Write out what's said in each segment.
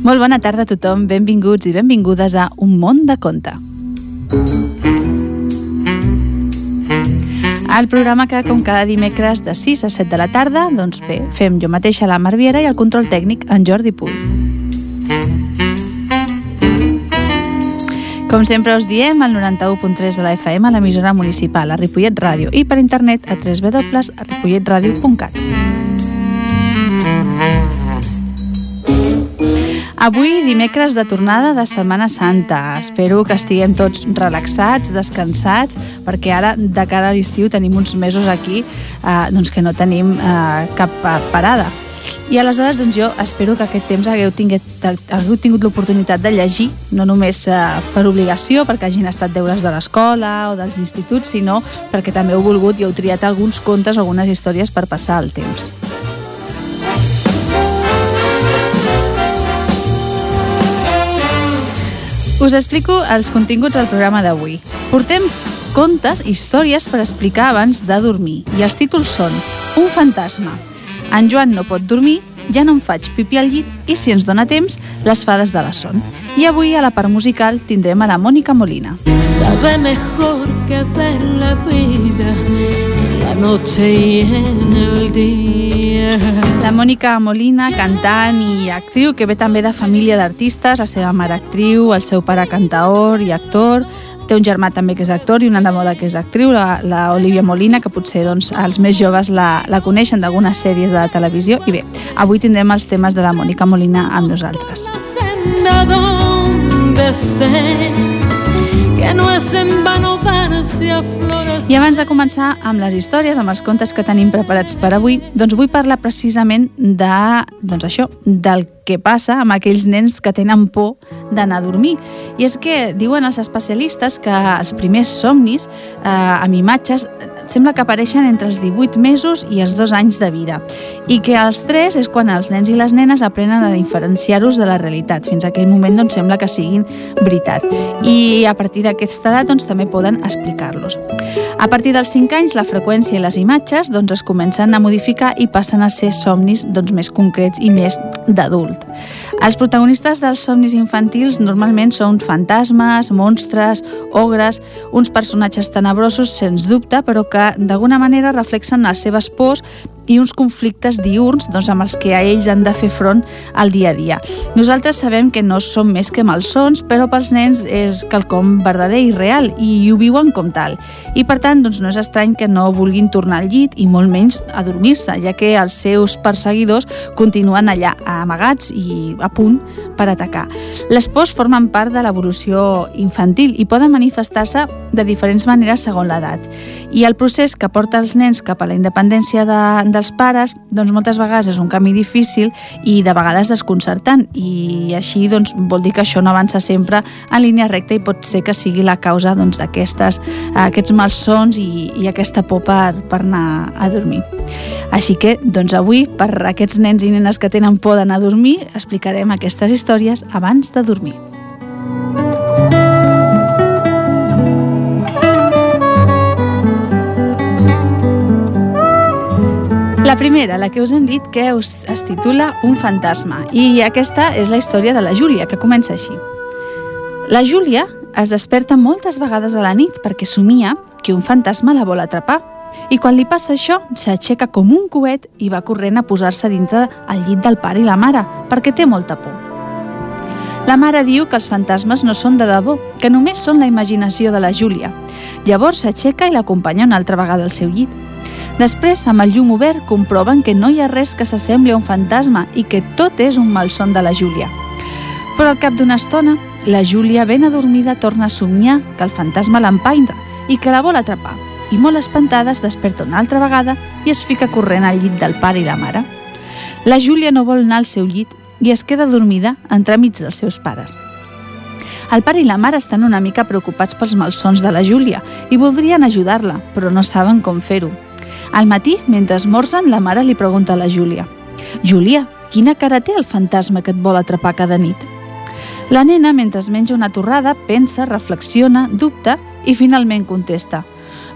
Molt bona tarda a tothom, benvinguts i benvingudes a Un món de conte. El programa que, com cada dimecres de 6 a 7 de la tarda, doncs bé, fem jo mateixa la Marviera i el control tècnic en Jordi Puy. Com sempre us diem, al 91.3 de la FM, a l'emissora municipal, a Ripollet Ràdio, i per internet a www.ripolletradio.cat. Avui, dimecres de tornada de Setmana Santa. Espero que estiguem tots relaxats, descansats, perquè ara, de cara a l'estiu, tenim uns mesos aquí eh, doncs que no tenim eh, cap parada. I aleshores doncs, jo espero que aquest temps hagueu tingut, hagueu tingut l'oportunitat de llegir, no només eh, per obligació, perquè hagin estat deures de l'escola o dels instituts, sinó perquè també heu volgut i heu triat alguns contes algunes històries per passar el temps. Us explico els continguts del programa d'avui. Portem contes, històries per explicar abans de dormir, i els títols són Un fantasma, en Joan no pot dormir, ja no em faig pipi al llit i, si ens dona temps, les fades de la son. I avui, a la part musical, tindrem a la Mònica Molina. Sabe mejor que ver la vida noche y en el día. La Mònica Molina, cantant i actriu, que ve també de família d'artistes, la seva mare actriu, el seu pare cantaor i actor, té un germà també que és actor i una neboda que és actriu, la, la Olivia Molina, que potser doncs, els més joves la, la coneixen d'algunes sèries de televisió. I bé, avui tindrem els temes de la Mònica Molina amb nosaltres. Senda donde sé no es en vano darse a flores. I abans de començar amb les històries, amb els contes que tenim preparats per avui, doncs vull parlar precisament de, doncs això, del que passa amb aquells nens que tenen por d'anar a dormir. I és que diuen els especialistes que els primers somnis eh, amb imatges sembla que apareixen entre els 18 mesos i els dos anys de vida i que als 3 és quan els nens i les nenes aprenen a diferenciar-los de la realitat. Fins a aquell moment doncs, sembla que siguin veritat. I a partir d'aquesta edat doncs, també poden explicar-los. A partir dels 5 anys, la freqüència i les imatges doncs, es comencen a modificar i passen a ser somnis doncs, més concrets i més d'adult. Els protagonistes dels somnis infantils normalment són fantasmes, monstres, ogres, uns personatges tenebrosos, sens dubte, però que d'alguna manera reflexen les seves pors i uns conflictes diurns doncs, amb els que a ells han de fer front al dia a dia. Nosaltres sabem que no són més que malsons, però pels nens és quelcom verdader i real i ho viuen com tal. I per tant, doncs, no és estrany que no vulguin tornar al llit i molt menys a dormir-se, ja que els seus perseguidors continuen allà amagats i a punt per atacar. Les pors formen part de l'evolució infantil i poden manifestar-se de diferents maneres segons l'edat. I el procés que porta els nens cap a la independència de, dels pares, doncs moltes vegades és un camí difícil i de vegades desconcertant i així doncs, vol dir que això no avança sempre en línia recta i pot ser que sigui la causa d'aquestes doncs, aquests malsons i, i aquesta por per, per anar a dormir. Així que doncs avui per aquests nens i nenes que tenen por d'anar a dormir explicarem aquestes històries abans de dormir. La primera, la que us hem dit que us es titula Un fantasma i aquesta és la història de la Júlia, que comença així. La Júlia es desperta moltes vegades a la nit perquè somia que un fantasma la vol atrapar i quan li passa això s'aixeca com un coet i va corrent a posar-se dintre el llit del pare i la mare perquè té molta por. La mare diu que els fantasmes no són de debò, que només són la imaginació de la Júlia. Llavors s'aixeca i l'acompanya una altra vegada al seu llit. Després, amb el llum obert, comproven que no hi ha res que s'assembli a un fantasma i que tot és un malson de la Júlia. Però al cap d'una estona, la Júlia, ben adormida, torna a somniar que el fantasma l'empainta i que la vol atrapar. I molt espantada es desperta una altra vegada i es fica corrent al llit del pare i la mare. La Júlia no vol anar al seu llit i es queda dormida entremig dels seus pares. El pare i la mare estan una mica preocupats pels malsons de la Júlia i voldrien ajudar-la, però no saben com fer-ho. Al matí, mentre esmorzen, la mare li pregunta a la Júlia «Júlia, quina cara té el fantasma que et vol atrapar cada nit?» La nena, mentre es menja una torrada, pensa, reflexiona, dubta i finalment contesta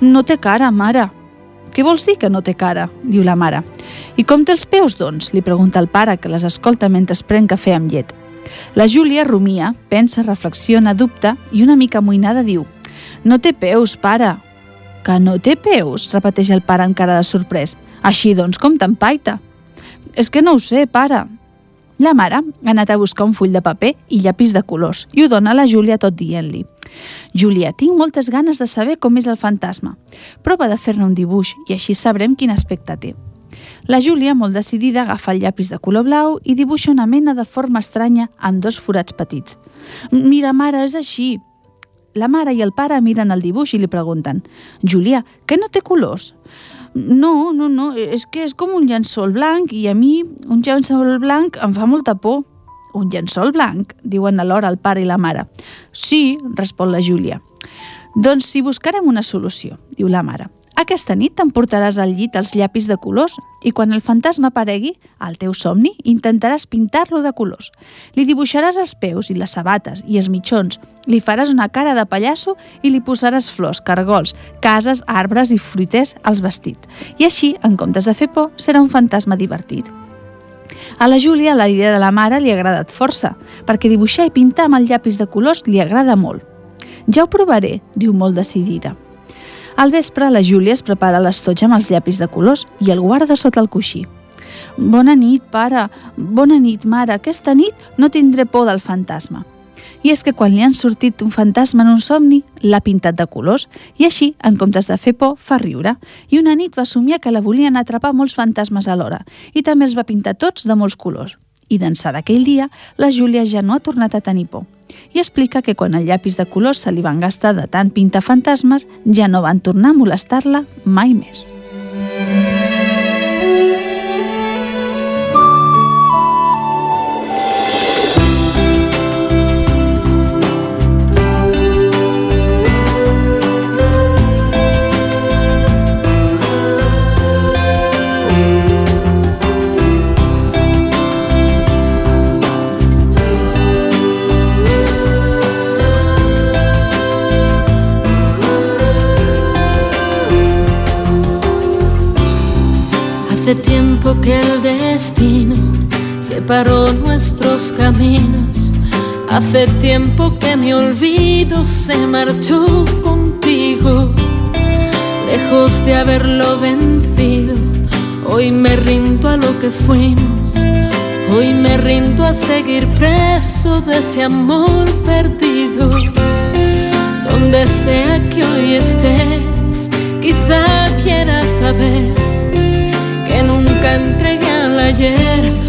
«No té cara, mare». «Què vols dir que no té cara?», diu la mare. «I com té els peus, doncs?», li pregunta el pare, que les escolta mentre es pren cafè amb llet. La Júlia rumia, pensa, reflexiona, dubta i una mica amoïnada diu «No té peus, pare!» «Que no té peus?» repeteix el pare encara de sorprès. «Així doncs com t'empaita?» «És que no ho sé, pare!» La mare ha anat a buscar un full de paper i llapis de colors i ho dona a la Júlia tot dient-li Júlia, tinc moltes ganes de saber com és el fantasma. Prova de fer-ne un dibuix i així sabrem quin aspecte té. La Júlia, molt decidida, agafa el llapis de color blau i dibuixa una mena de forma estranya amb dos forats petits. Mira, mare, és així. La mare i el pare miren el dibuix i li pregunten Júlia, que no té colors? No, no, no, és que és com un llençol blanc i a mi un llençol blanc em fa molta por. Un llençol blanc? diuen alhora el pare i la mare. Sí, respon la Júlia. Doncs si buscarem una solució, diu la mare. Aquesta nit t'emportaràs al llit els llapis de colors i quan el fantasma aparegui, al teu somni, intentaràs pintar-lo de colors. Li dibuixaràs els peus i les sabates i els mitjons, li faràs una cara de pallasso i li posaràs flors, cargols, cases, arbres i fruiters als vestits. I així, en comptes de fer por, serà un fantasma divertit. A la Júlia la idea de la mare li ha agradat força, perquè dibuixar i pintar amb el llapis de colors li agrada molt. Ja ho provaré, diu molt decidida. Al vespre, la Júlia es prepara l'estotja amb els llapis de colors i el guarda sota el coixí. Bona nit, pare. Bona nit, mare. Aquesta nit no tindré por del fantasma. I és que quan li han sortit un fantasma en un somni, l'ha pintat de colors i així, en comptes de fer por, fa riure. I una nit va somiar que la volien atrapar molts fantasmes alhora i també els va pintar tots de molts colors. I d'ençà d'aquell dia, la Júlia ja no ha tornat a tenir por i explica que quan el llapis de colors se li van gastar de tant pintar fantasmes, ja no van tornar a molestar-la mai més. Hace tiempo que el destino separó nuestros caminos. Hace tiempo que mi olvido se marchó contigo. Lejos de haberlo vencido, hoy me rindo a lo que fuimos. Hoy me rindo a seguir preso de ese amor perdido. Donde sea que hoy estés, quizá quieras saber nunca entregué al ayer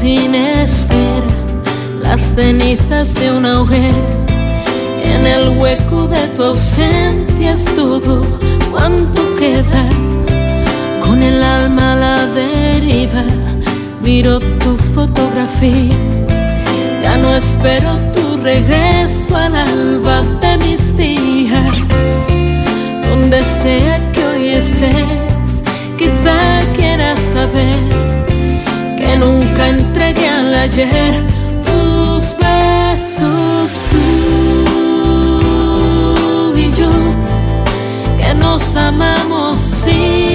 sin espera las cenizas de una hoguera. En el hueco de tu ausencia es todo cuanto queda. Con el alma a la deriva, miro tu fotografía. Ya no espero tu regreso al alba de mis días. Donde sea que hoy estés, quizá quieras saber que nunca entregué al ayer. Tus besos tú y yo que nos amamos sin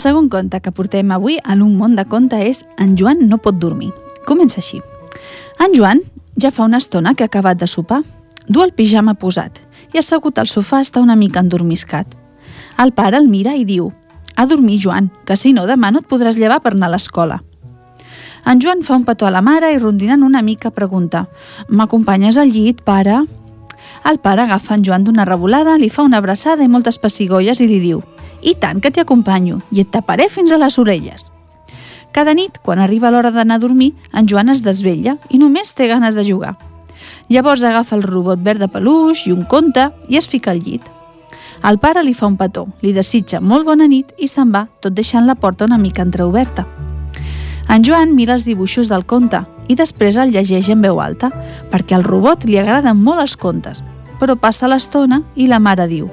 Segon conte que portem avui a l'Un món de conte és En Joan no pot dormir. Comença així. En Joan ja fa una estona que ha acabat de sopar. Du el pijama posat i assegut al sofà està una mica endormiscat. El pare el mira i diu «A dormir, Joan, que si no demà no et podràs llevar per anar a l'escola». En Joan fa un petó a la mare i rondinant una mica pregunta «M'acompanyes al llit, pare?» El pare agafa en Joan d'una revolada, li fa una abraçada i moltes pessigolles i li diu «I tant que t'hi acompanyo i et taparé fins a les orelles». Cada nit, quan arriba l'hora d'anar a dormir, en Joan es desvella i només té ganes de jugar. Llavors agafa el robot verd de peluix i un conte i es fica al llit. El pare li fa un petó, li desitja molt bona nit i se'n va, tot deixant la porta una mica entreoberta. En Joan mira els dibuixos del conte i després el llegeix en veu alta, perquè al robot li agraden molt els contes. Però passa l'estona i la mare diu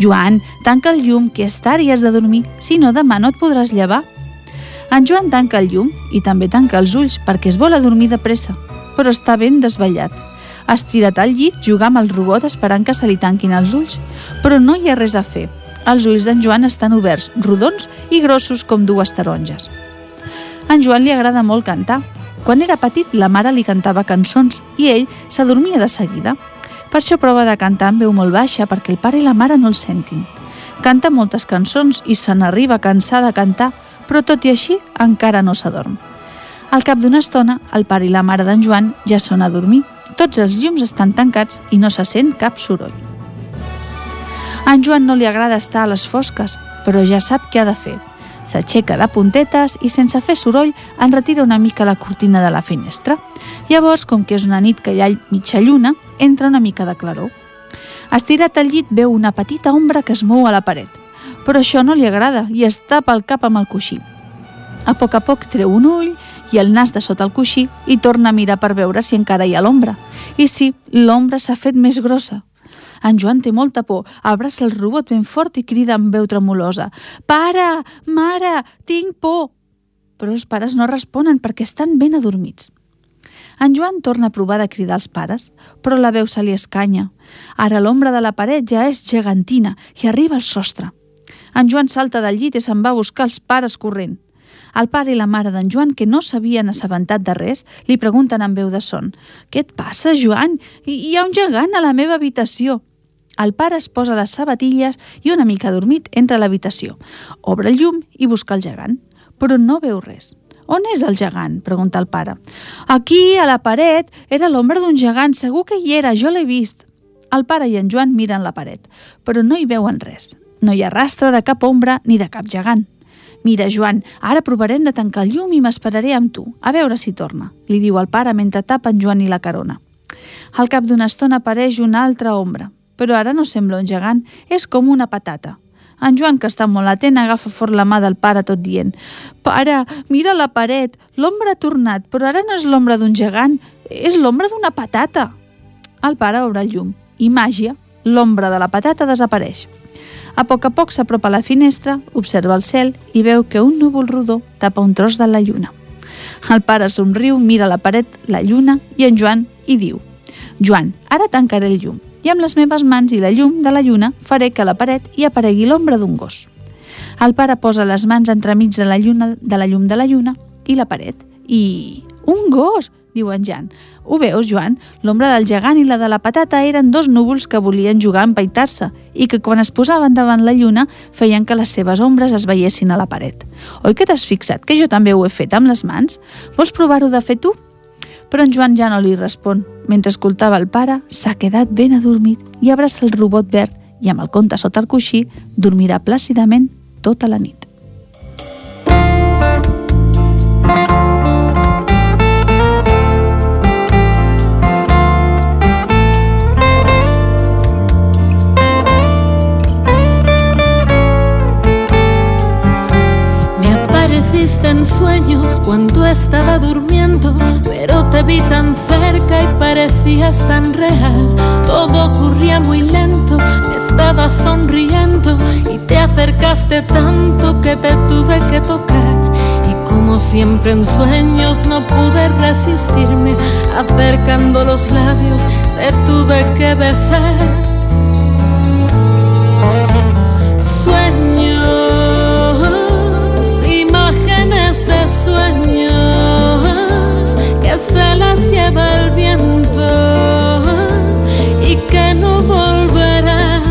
«Joan, tanca el llum, que és tard i has de dormir, si no demà no et podràs llevar». En Joan tanca el llum i també tanca els ulls perquè es vol adormir de pressa, però està ben desvetllat. Estirat al llit, juga amb el robot esperant que se li tanquin els ulls, però no hi ha res a fer. Els ulls d'en Joan estan oberts, rodons i grossos com dues taronges. En Joan li agrada molt cantar. Quan era petit, la mare li cantava cançons i ell s'adormia de seguida. Per això prova de cantar amb veu molt baixa perquè el pare i la mare no el sentin. Canta moltes cançons i se n'arriba a cansar de cantar, però tot i així encara no s'adorm. Al cap d'una estona, el pare i la mare d'en Joan ja són a dormir. Tots els llums estan tancats i no se sent cap soroll. A en Joan no li agrada estar a les fosques, però ja sap què ha de fer. S'aixeca de puntetes i sense fer soroll en retira una mica la cortina de la finestra. Llavors, com que és una nit que hi ha mitja lluna, entra una mica de claror. Estirat al llit veu una petita ombra que es mou a la paret, però això no li agrada i es tapa el cap amb el coixí. A poc a poc treu un ull i el nas de sota el coixí i torna a mirar per veure si encara hi ha l'ombra. I sí, l'ombra s'ha fet més grossa. En Joan té molta por, abraça el robot ben fort i crida amb veu tremolosa. «Pare! Mare! Tinc por!» Però els pares no responen perquè estan ben adormits. En Joan torna a provar de cridar els pares, però la veu se li escanya. Ara l'ombra de la paret ja és gegantina i arriba al sostre. En Joan salta del llit i se'n va a buscar els pares corrent. El pare i la mare d'en Joan, que no s'havien assabentat de res, li pregunten amb veu de son «Què et passa, Joan? Hi ha un gegant a la meva habitació». El pare es posa les sabatilles i una mica dormit entra a l'habitació. Obre el llum i busca el gegant, però no veu res. On és el gegant? pregunta el pare. Aquí, a la paret, era l'ombra d'un gegant, segur que hi era, jo l'he vist. El pare i en Joan miren la paret, però no hi veuen res. No hi ha rastre de cap ombra ni de cap gegant. Mira, Joan, ara provarem de tancar el llum i m'esperaré amb tu, a veure si torna, li diu el pare mentre tapa en Joan i la carona. Al cap d'una estona apareix una altra ombra, però ara no sembla un gegant, és com una patata. En Joan, que està molt atent, agafa fort la mà del pare tot dient «Pare, mira la paret, l'ombra ha tornat, però ara no és l'ombra d'un gegant, és l'ombra d'una patata». El pare obre el llum i màgia, l'ombra de la patata desapareix. A poc a poc s'apropa a la finestra, observa el cel i veu que un núvol rodó tapa un tros de la lluna. El pare somriu, mira la paret, la lluna i en Joan i diu «Joan, ara tancaré el llum i amb les meves mans i la llum de la lluna faré que a la paret hi aparegui l'ombra d'un gos». El pare posa les mans entremig de la, lluna, de la llum de la lluna i la paret i... «Un gos!» diu en Jan. Ho veus, Joan? L'ombra del gegant i la de la patata eren dos núvols que volien jugar a empaitar-se i que quan es posaven davant la lluna feien que les seves ombres es veiessin a la paret. Oi que t'has fixat que jo també ho he fet amb les mans? Vols provar-ho de fer tu? Però en Joan ja no li respon. Mentre escoltava el pare, s'ha quedat ben adormit i abraça el robot verd i amb el conte sota el coixí dormirà plàcidament tota la nit. Viste en sueños cuando estaba durmiendo, pero te vi tan cerca y parecías tan real. Todo ocurría muy lento, estabas sonriendo y te acercaste tanto que te tuve que tocar. Y como siempre en sueños no pude resistirme, acercando los labios te tuve que besar. Lleva el viento y que no volverán.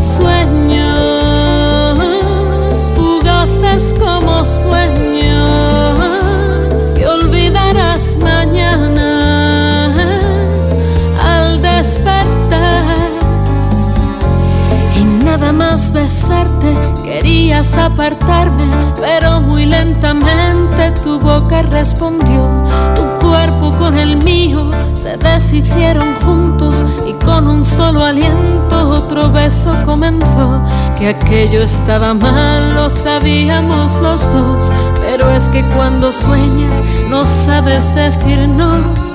Sueños fugaces como sueños que olvidarás mañana al despertar y nada más besarte Querías apartarme, pero muy lentamente boca respondió. Tu cuerpo con el mío se deshicieron juntos y con un solo aliento otro beso comenzó. Que aquello estaba mal, lo sabíamos los dos, pero es que cuando sueñas no sabes decir no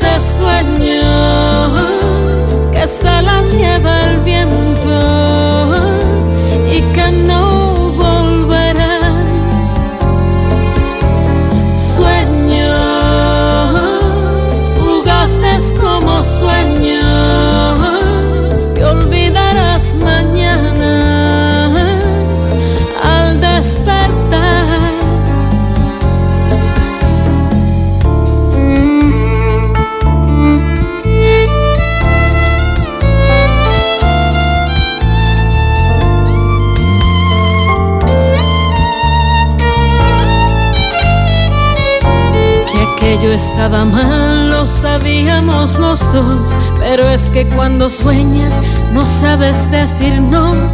de sueños que se las lleva el viento y que no volverán. Sueños fugaces como sueños cuando sueñas no sabes decir no.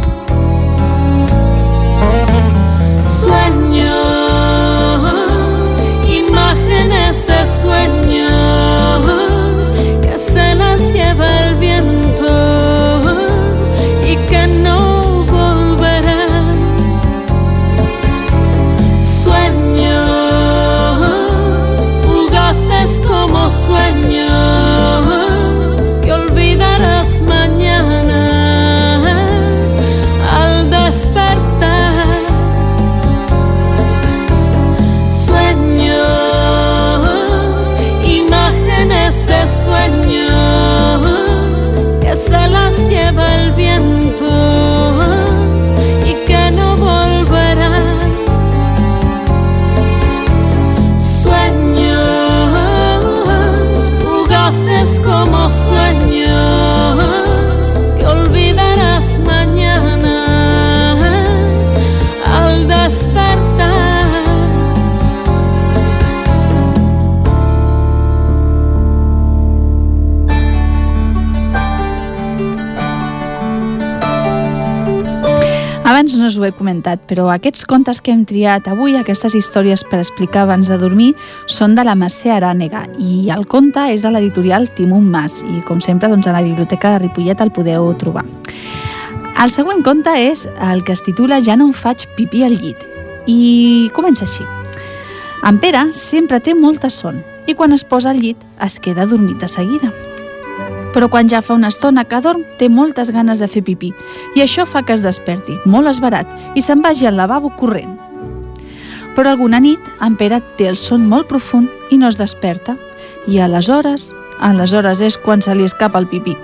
He comentat, però aquests contes que hem triat avui, aquestes històries per explicar abans de dormir, són de la Mercè Arànega i el conte és de l'editorial Timon Mas i, com sempre, doncs, a la Biblioteca de Ripollet el podeu trobar. El següent conte és el que es titula Ja no em faig pipí al llit i comença així. En Pere sempre té molta son i quan es posa al llit es queda dormit de seguida però quan ja fa una estona que dorm té moltes ganes de fer pipí i això fa que es desperti, molt esbarat, i se'n vagi al lavabo corrent. Però alguna nit en Pere té el son molt profund i no es desperta i aleshores, aleshores és quan se li escapa el pipí.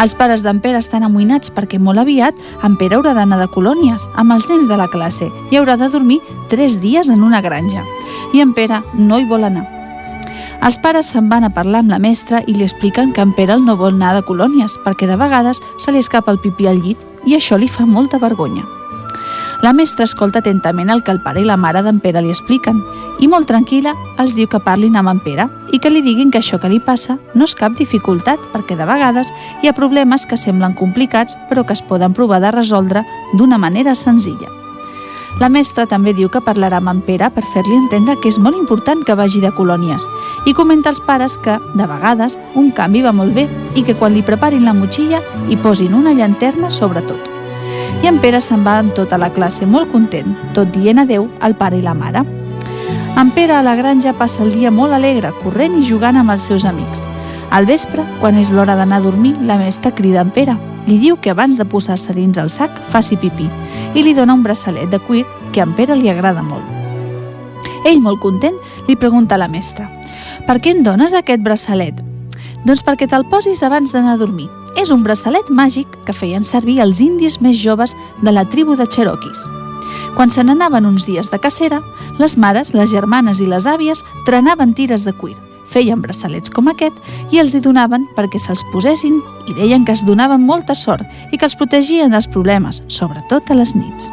Els pares d'en Pere estan amoïnats perquè molt aviat en Pere haurà d'anar de colònies amb els nens de la classe i haurà de dormir tres dies en una granja. I en Pere no hi vol anar els pares se'n van a parlar amb la mestra i li expliquen que en Pere no vol anar de colònies perquè de vegades se li escapa el pipí al llit i això li fa molta vergonya. La mestra escolta atentament el que el pare i la mare d'en Pere li expliquen i molt tranquil·la els diu que parlin amb en Pere i que li diguin que això que li passa no és cap dificultat perquè de vegades hi ha problemes que semblen complicats però que es poden provar de resoldre d'una manera senzilla. La mestra també diu que parlarà amb en Pere per fer-li entendre que és molt important que vagi de colònies i comenta als pares que, de vegades, un canvi va molt bé i que quan li preparin la motxilla hi posin una llanterna sobretot. I en Pere se'n va amb tota la classe molt content, tot dient adeu al pare i la mare. En Pere a la granja passa el dia molt alegre, corrent i jugant amb els seus amics. Al vespre, quan és l'hora d'anar a dormir, la mestra crida en Pere. Li diu que abans de posar-se dins el sac faci pipí i li dona un braçalet de cuir que a en Pere li agrada molt. Ell, molt content, li pregunta a la mestra «Per què em dones aquest braçalet?» Doncs perquè te'l posis abans d'anar a dormir. És un braçalet màgic que feien servir els indis més joves de la tribu de Cherokees. Quan se n'anaven uns dies de cacera, les mares, les germanes i les àvies trenaven tires de cuir feien braçalets com aquest i els hi donaven perquè se'ls posessin i deien que es donaven molta sort i que els protegien dels problemes, sobretot a les nits.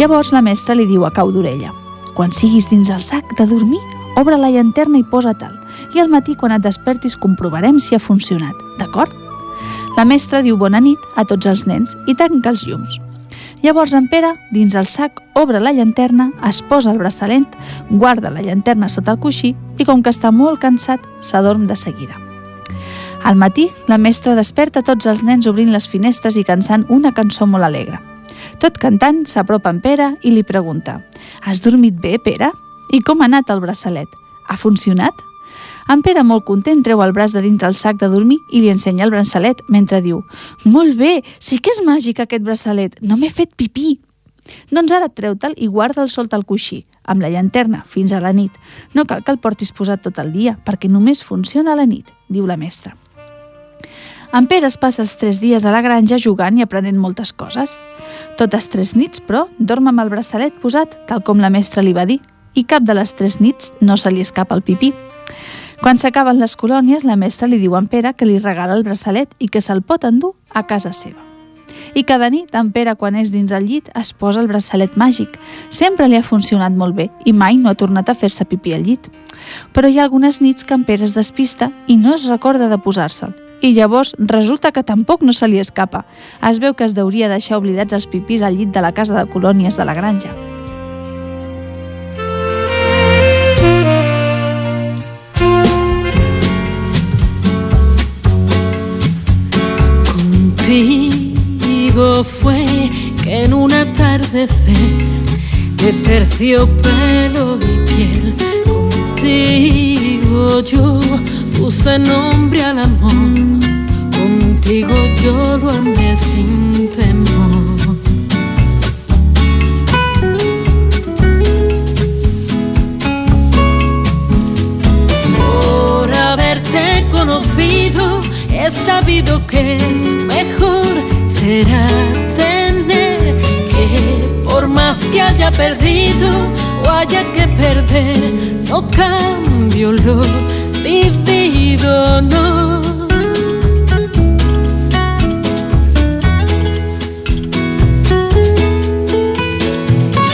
Llavors la mestra li diu a cau d'orella «Quan siguis dins el sac de dormir, obre la llanterna i posa-te'l i al matí quan et despertis comprovarem si ha funcionat, d'acord?» La mestra diu bona nit a tots els nens i tanca els llums. Llavors en Pere, dins el sac, obre la llanterna, es posa el braçalet, guarda la llanterna sota el coixí i com que està molt cansat, s'adorm de seguida. Al matí, la mestra desperta tots els nens obrint les finestres i cansant una cançó molt alegre. Tot cantant, s'apropa en Pere i li pregunta «Has dormit bé, Pere? I com ha anat el braçalet? Ha funcionat?» En Pere, molt content, treu el braç de dintre el sac de dormir i li ensenya el braçalet, mentre diu «Molt bé, sí que és màgic aquest braçalet, no m'he fet pipí!» Doncs ara treu-te'l i guarda'l solt al coixí, amb la llanterna, fins a la nit. No cal que el portis posat tot el dia, perquè només funciona a la nit, diu la mestra. En Pere es passa els tres dies a la granja jugant i aprenent moltes coses. Totes tres nits, però, dorm amb el braçalet posat, tal com la mestra li va dir, i cap de les tres nits no se li escapa el pipí. Quan s'acaben les colònies, la mestra li diu a en Pere que li regala el braçalet i que se'l pot endur a casa seva. I cada nit, en Pere, quan és dins el llit, es posa el braçalet màgic. Sempre li ha funcionat molt bé i mai no ha tornat a fer-se pipí al llit. Però hi ha algunes nits que en Pere es despista i no es recorda de posar-se'l. I llavors resulta que tampoc no se li escapa. Es veu que es deuria deixar oblidats els pipís al llit de la casa de colònies de la granja. Fue que en un atardecer de terciopelo y piel, contigo yo puse nombre al amor, contigo yo lo amé sin temor. Por haberte conocido, he sabido que es mejor será tener que por más que haya perdido o haya que perder, no cambio lo vivido, no.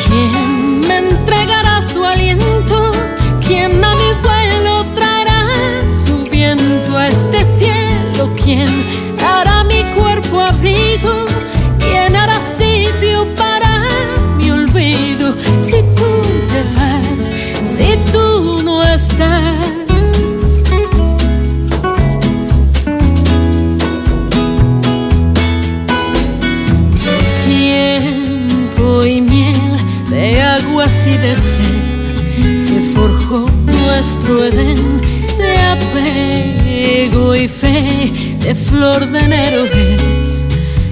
¿Quién me entregará su aliento? ¿Quién a mi vuelo traerá su viento a este cielo? ¿Quién Edén de apego y fe, de flor de enero es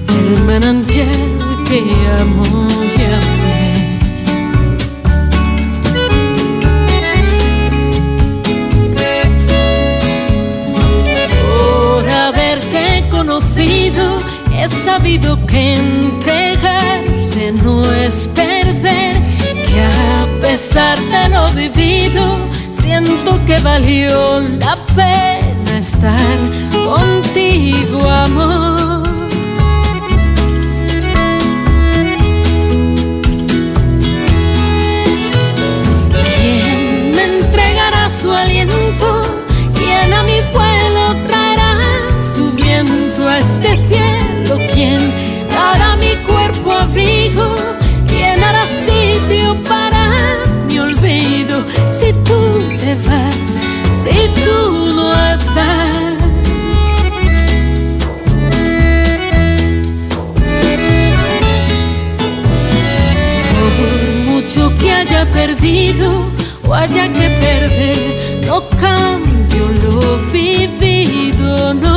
el manantial que amo y amé. Por haberte conocido, he sabido que entregarse no es perder, que a pesar de lo vivido, siento que valió la pena estar contigo, amor. si tú no estás. Por mucho que haya perdido o haya que perder, no cambio lo vivido.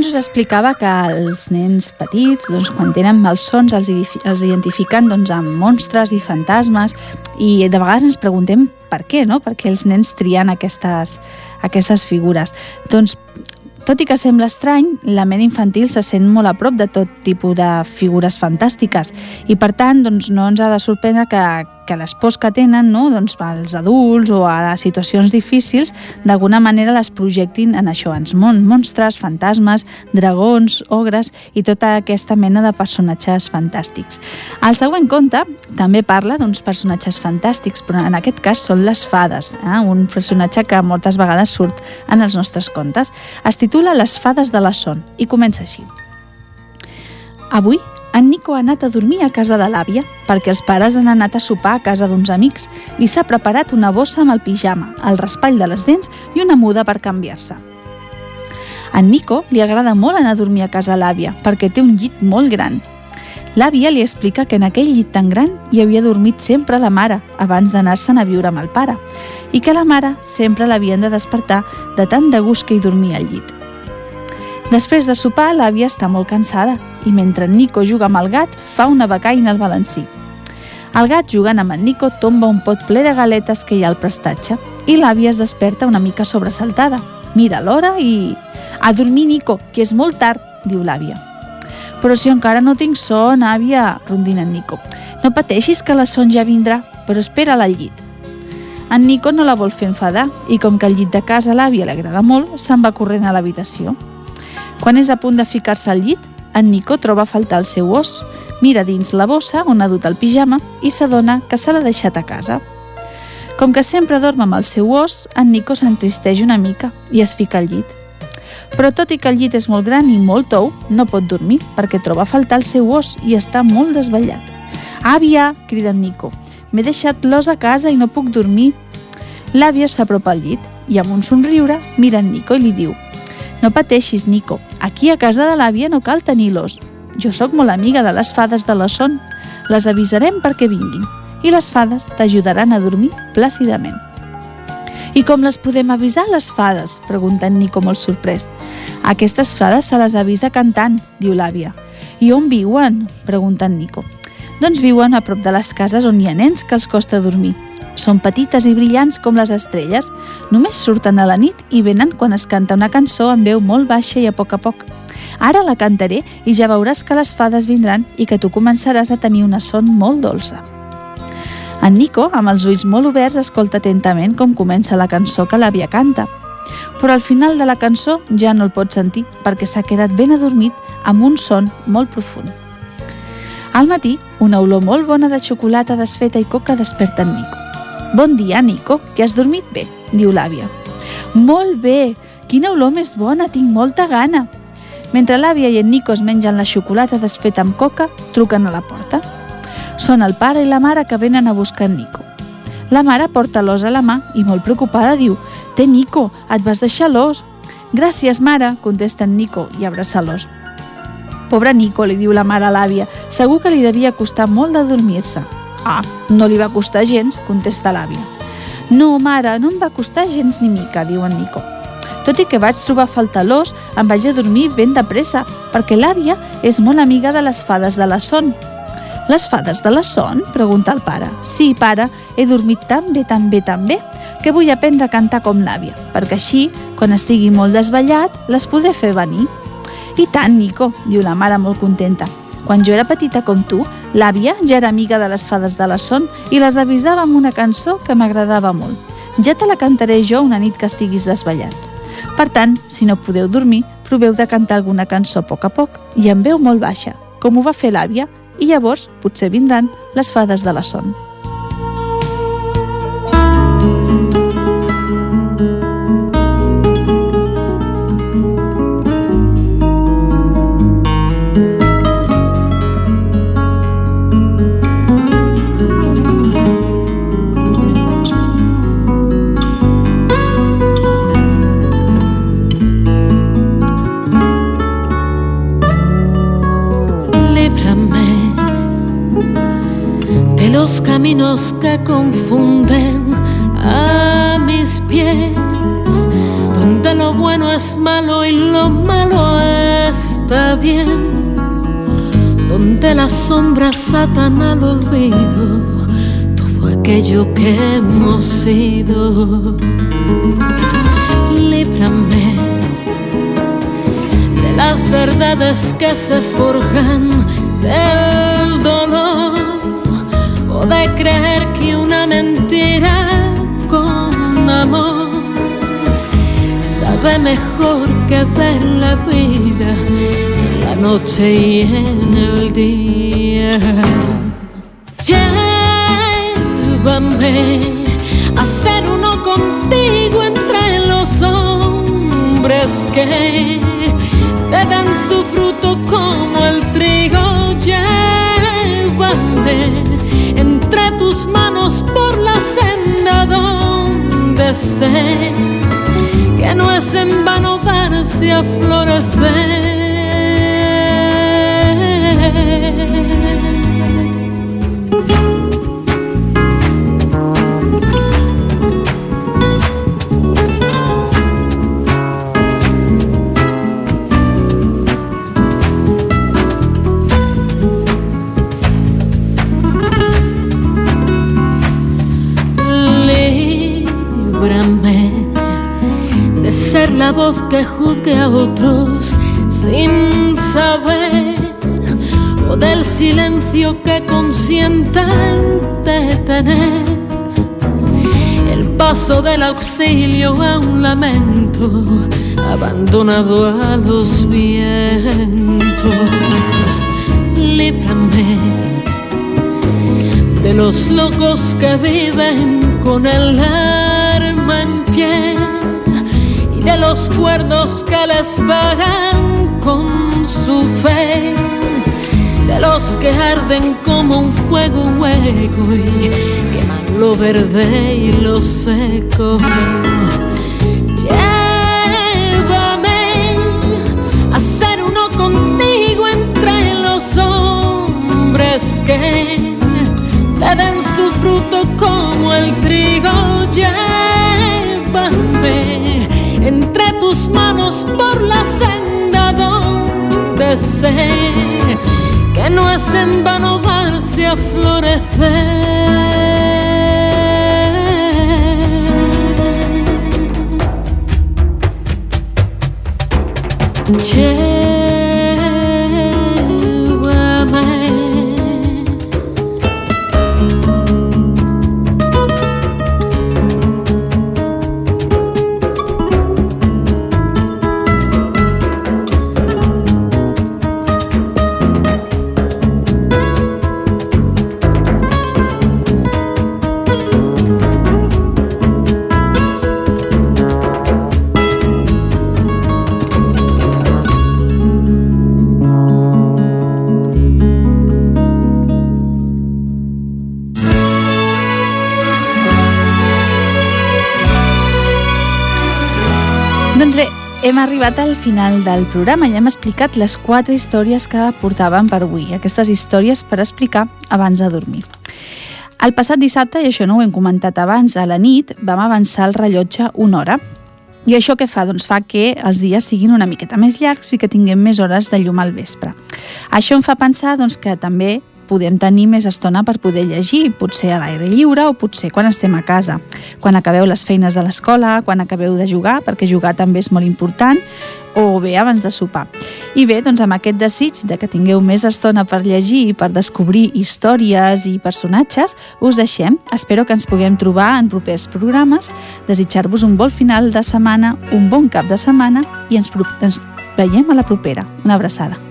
Abans us explicava que els nens petits, doncs, quan tenen malsons, els, els identifiquen doncs, amb monstres i fantasmes i de vegades ens preguntem per què, no? Per què els nens trien aquestes, aquestes figures. Doncs, tot i que sembla estrany, la ment infantil se sent molt a prop de tot tipus de figures fantàstiques i, per tant, doncs, no ens ha de sorprendre que, que les pors que tenen no? doncs, als adults o a situacions difícils d'alguna manera les projectin en això, en mon monstres, fantasmes, dragons, ogres i tota aquesta mena de personatges fantàstics. El següent conte també parla d'uns personatges fantàstics, però en aquest cas són les fades, eh? un personatge que moltes vegades surt en els nostres contes. Es titula Les fades de la son i comença així. Avui en Nico ha anat a dormir a casa de l'àvia perquè els pares han anat a sopar a casa d'uns amics i s'ha preparat una bossa amb el pijama, el raspall de les dents i una muda per canviar-se. A Nico li agrada molt anar a dormir a casa l'àvia perquè té un llit molt gran. L'àvia li explica que en aquell llit tan gran hi havia dormit sempre la mare abans d'anar-se'n a viure amb el pare i que la mare sempre l'havien de despertar de tant de gust que hi dormia al llit. Després de sopar, l'àvia està molt cansada i mentre en Nico juga amb el gat, fa una becaina al balancí. El gat, jugant amb en Nico, tomba un pot ple de galetes que hi ha al prestatge i l'àvia es desperta una mica sobresaltada. Mira l'hora i... A dormir, Nico, que és molt tard, diu l'àvia. Però si encara no tinc son, àvia, rondina en Nico. No pateixis que la son ja vindrà, però espera-la al llit. En Nico no la vol fer enfadar i com que el llit de casa l'àvia li agrada molt, se'n va corrent a l'habitació. Quan és a punt de ficar-se al llit, en Nico troba a faltar el seu os, mira dins la bossa on ha dut el pijama i s'adona que se l'ha deixat a casa. Com que sempre dorm amb el seu os, en Nico s'entristeix una mica i es fica al llit. Però tot i que el llit és molt gran i molt tou, no pot dormir perquè troba a faltar el seu os i està molt desvetllat. Àvia, crida en Nico, m'he deixat l'os a casa i no puc dormir. L'àvia s'apropa al llit i amb un somriure mira en Nico i li diu no pateixis, Nico. Aquí a casa de l'àvia no cal tenir l'os. Jo sóc molt amiga de les fades de la son. Les avisarem perquè vinguin i les fades t'ajudaran a dormir plàcidament. I com les podem avisar, les fades? Pregunta en Nico molt sorprès. Aquestes fades se les avisa cantant, diu l'àvia. I on viuen? Pregunta en Nico. Doncs viuen a prop de les cases on hi ha nens que els costa dormir. Són petites i brillants com les estrelles. Només surten a la nit i venen quan es canta una cançó amb veu molt baixa i a poc a poc. Ara la cantaré i ja veuràs que les fades vindran i que tu començaràs a tenir una son molt dolça. En Nico, amb els ulls molt oberts, escolta atentament com comença la cançó que l'àvia canta. Però al final de la cançó ja no el pot sentir perquè s'ha quedat ben adormit amb un son molt profund. Al matí, una olor molt bona de xocolata desfeta i coca desperta en Nico. Bon dia, Nico, que has dormit bé, diu l'àvia. Molt bé, quina olor més bona, tinc molta gana. Mentre l'àvia i en Nico es mengen la xocolata desfeta amb coca, truquen a la porta. Són el pare i la mare que venen a buscar en Nico. La mare porta l'os a la mà i molt preocupada diu «Té, Nico, et vas deixar l'os». «Gràcies, mare», contesta en Nico i abraça l'os. Pobre Nico, li diu la mare a l'àvia, segur que li devia costar molt de dormir-se. Ah, no li va costar gens, contesta l'àvia. No, mare, no em va costar gens ni mica, diu en Nico. Tot i que vaig trobar l'os, em vaig a dormir ben de pressa, perquè l'àvia és molt amiga de les fades de la son. Les fades de la son? pregunta el pare. Sí, pare, he dormit tan bé, tan bé, tan bé, que vull aprendre a cantar com l'àvia, perquè així, quan estigui molt desvetllat, les podré fer venir. I tant, Nico, diu la mare molt contenta. Quan jo era petita com tu, l'àvia ja era amiga de les fades de la son i les avisava amb una cançó que m'agradava molt. Ja te la cantaré jo una nit que estiguis desballat. Per tant, si no podeu dormir, proveu de cantar alguna cançó a poc a poc i en veu molt baixa, com ho va fer l'àvia, i llavors potser vindran les fades de la son. Caminos que confunden a mis pies, donde lo bueno es malo y lo malo está bien, donde las sombras atan al olvido todo aquello que hemos sido. Líbrame de las verdades que se forjan dolor de creer que una mentira con amor sabe mejor que ver la vida en la noche y en el día. Llévame a ser uno contigo entre los hombres que dan su fruto como el trigo. Llévame entre tus manos por la senda donde sé que no es en vano darse a florecer. La voz que juzgue a otros sin saber, o del silencio que consienta detener el paso del auxilio a un lamento abandonado a los vientos. Líbrame de los locos que viven con el arma en pie de los cuerdos que les pagan con su fe, de los que arden como un fuego hueco y queman lo verde y lo seco. Llévame a ser uno contigo entre los hombres que te den su fruto como el trigo. Llévame manos por la senda donde sé que no es en vano darse a florecer. Hem arribat al final del programa i hem explicat les quatre històries que portàvem per avui, aquestes històries per explicar abans de dormir. El passat dissabte, i això no ho hem comentat abans, a la nit vam avançar el rellotge una hora. I això què fa? Doncs fa que els dies siguin una miqueta més llargs i que tinguem més hores de llum al vespre. Això em fa pensar doncs, que també podem tenir més estona per poder llegir, potser a l'aire lliure o potser quan estem a casa, quan acabeu les feines de l'escola, quan acabeu de jugar, perquè jugar també és molt important, o bé abans de sopar. I bé, doncs amb aquest desig de que tingueu més estona per llegir i per descobrir històries i personatges, us deixem. Espero que ens puguem trobar en propers programes, desitjar-vos un bon final de setmana, un bon cap de setmana i ens, ens veiem a la propera. Una abraçada.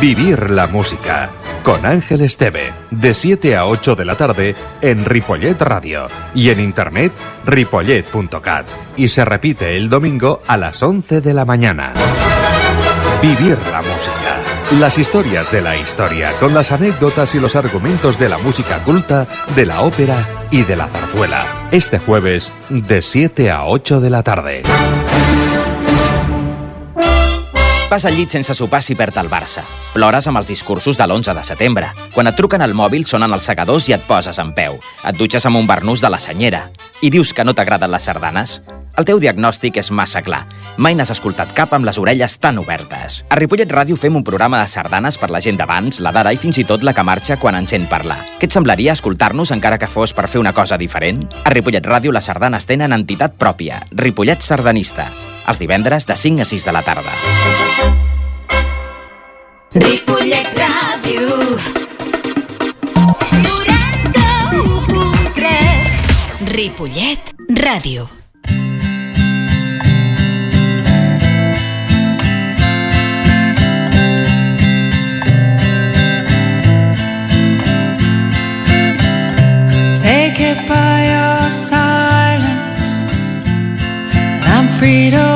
Vivir la música con Ángel Esteve, de 7 a 8 de la tarde en Ripollet Radio y en internet ripollet.cat. Y se repite el domingo a las 11 de la mañana. Vivir la música. Las historias de la historia, con las anécdotas y los argumentos de la música culta, de la ópera y de la zarzuela. Este jueves, de 7 a 8 de la tarde. Vas al llit sense sopar si perd el Barça. Plores amb els discursos de l'11 de setembre. Quan et truquen al mòbil sonen els segadors i et poses en peu. Et dutxes amb un barnús de la senyera. I dius que no t'agraden les sardanes? El teu diagnòstic és massa clar. Mai n'has escoltat cap amb les orelles tan obertes. A Ripollet Ràdio fem un programa de sardanes per la gent d'abans, la d'ara i fins i tot la que marxa quan ens sent parlar. Què et semblaria escoltar-nos encara que fos per fer una cosa diferent? A Ripollet Ràdio les sardanes tenen entitat pròpia, Ripollet Sardanista. Els divendres de 5 a 6 de la tarda. Ripollet Ràdio 91.3 Ripollet Ràdio. Take it by your silence, and I'm free to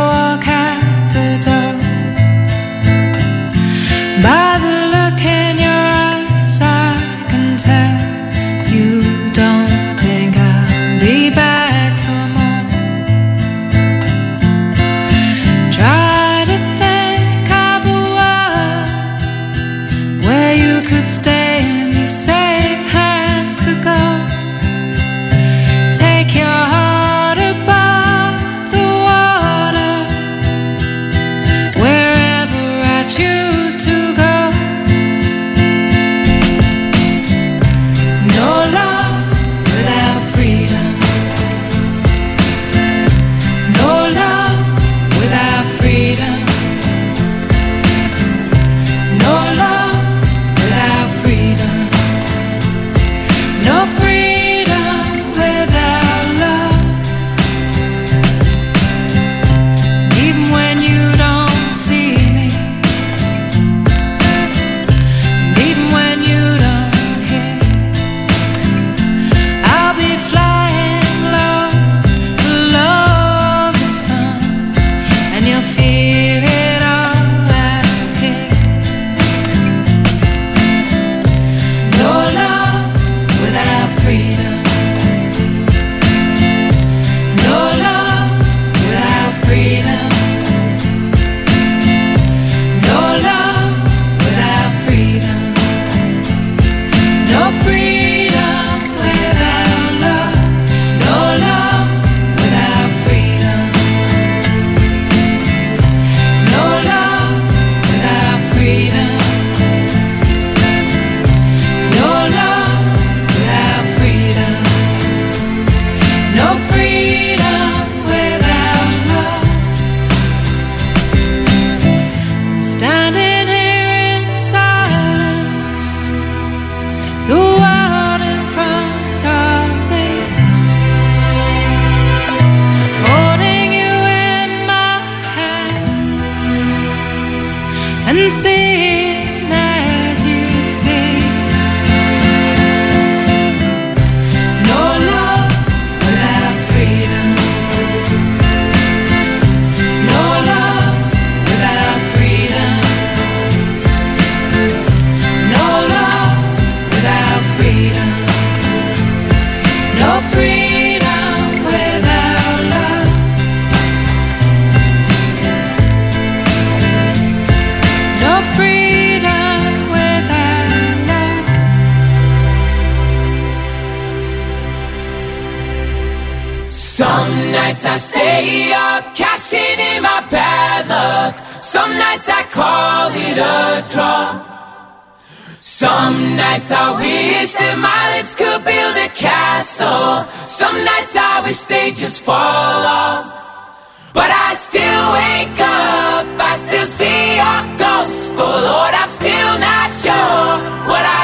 Some nights I stay up, cashing in my bad luck. Some nights I call it a draw. Some nights I wish that my lips could build a castle. Some nights I wish they just fall off. But I still wake up, I still see your ghost. Oh Lord, I'm still not sure what I